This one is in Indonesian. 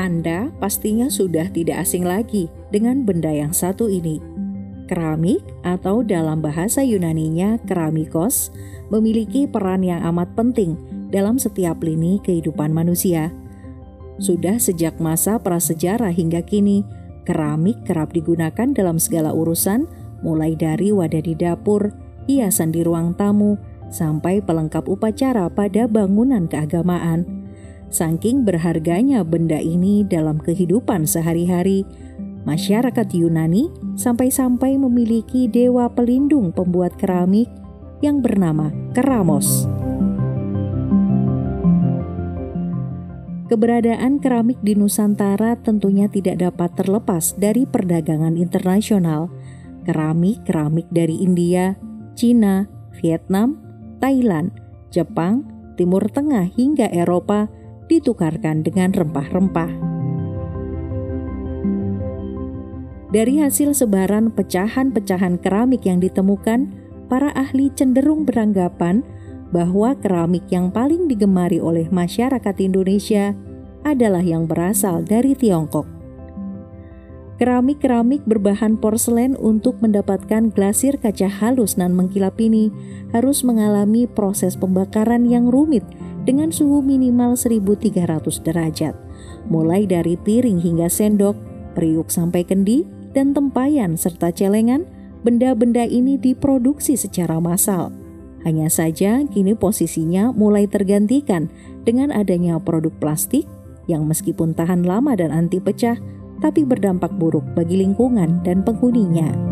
Anda pastinya sudah tidak asing lagi dengan benda yang satu ini. Keramik atau dalam bahasa Yunaninya keramikos memiliki peran yang amat penting dalam setiap lini kehidupan manusia. Sudah sejak masa prasejarah hingga kini, keramik kerap digunakan dalam segala urusan, mulai dari wadah di dapur, hiasan di ruang tamu, sampai pelengkap upacara pada bangunan keagamaan. Saking berharganya benda ini dalam kehidupan sehari-hari, masyarakat Yunani sampai-sampai memiliki dewa pelindung pembuat keramik yang bernama Keramos. Keberadaan keramik di Nusantara tentunya tidak dapat terlepas dari perdagangan internasional. Keramik-keramik dari India, Cina, Vietnam, Thailand, Jepang, Timur Tengah hingga Eropa ditukarkan dengan rempah-rempah. Dari hasil sebaran pecahan-pecahan keramik yang ditemukan, para ahli cenderung beranggapan bahwa keramik yang paling digemari oleh masyarakat Indonesia adalah yang berasal dari Tiongkok. Keramik-keramik berbahan porselen untuk mendapatkan glasir kaca halus dan mengkilap ini harus mengalami proses pembakaran yang rumit dengan suhu minimal 1300 derajat, mulai dari piring hingga sendok, periuk sampai kendi, dan tempayan serta celengan, benda-benda ini diproduksi secara massal. Hanya saja kini posisinya mulai tergantikan dengan adanya produk plastik yang meskipun tahan lama dan anti pecah, tapi berdampak buruk bagi lingkungan dan penghuninya.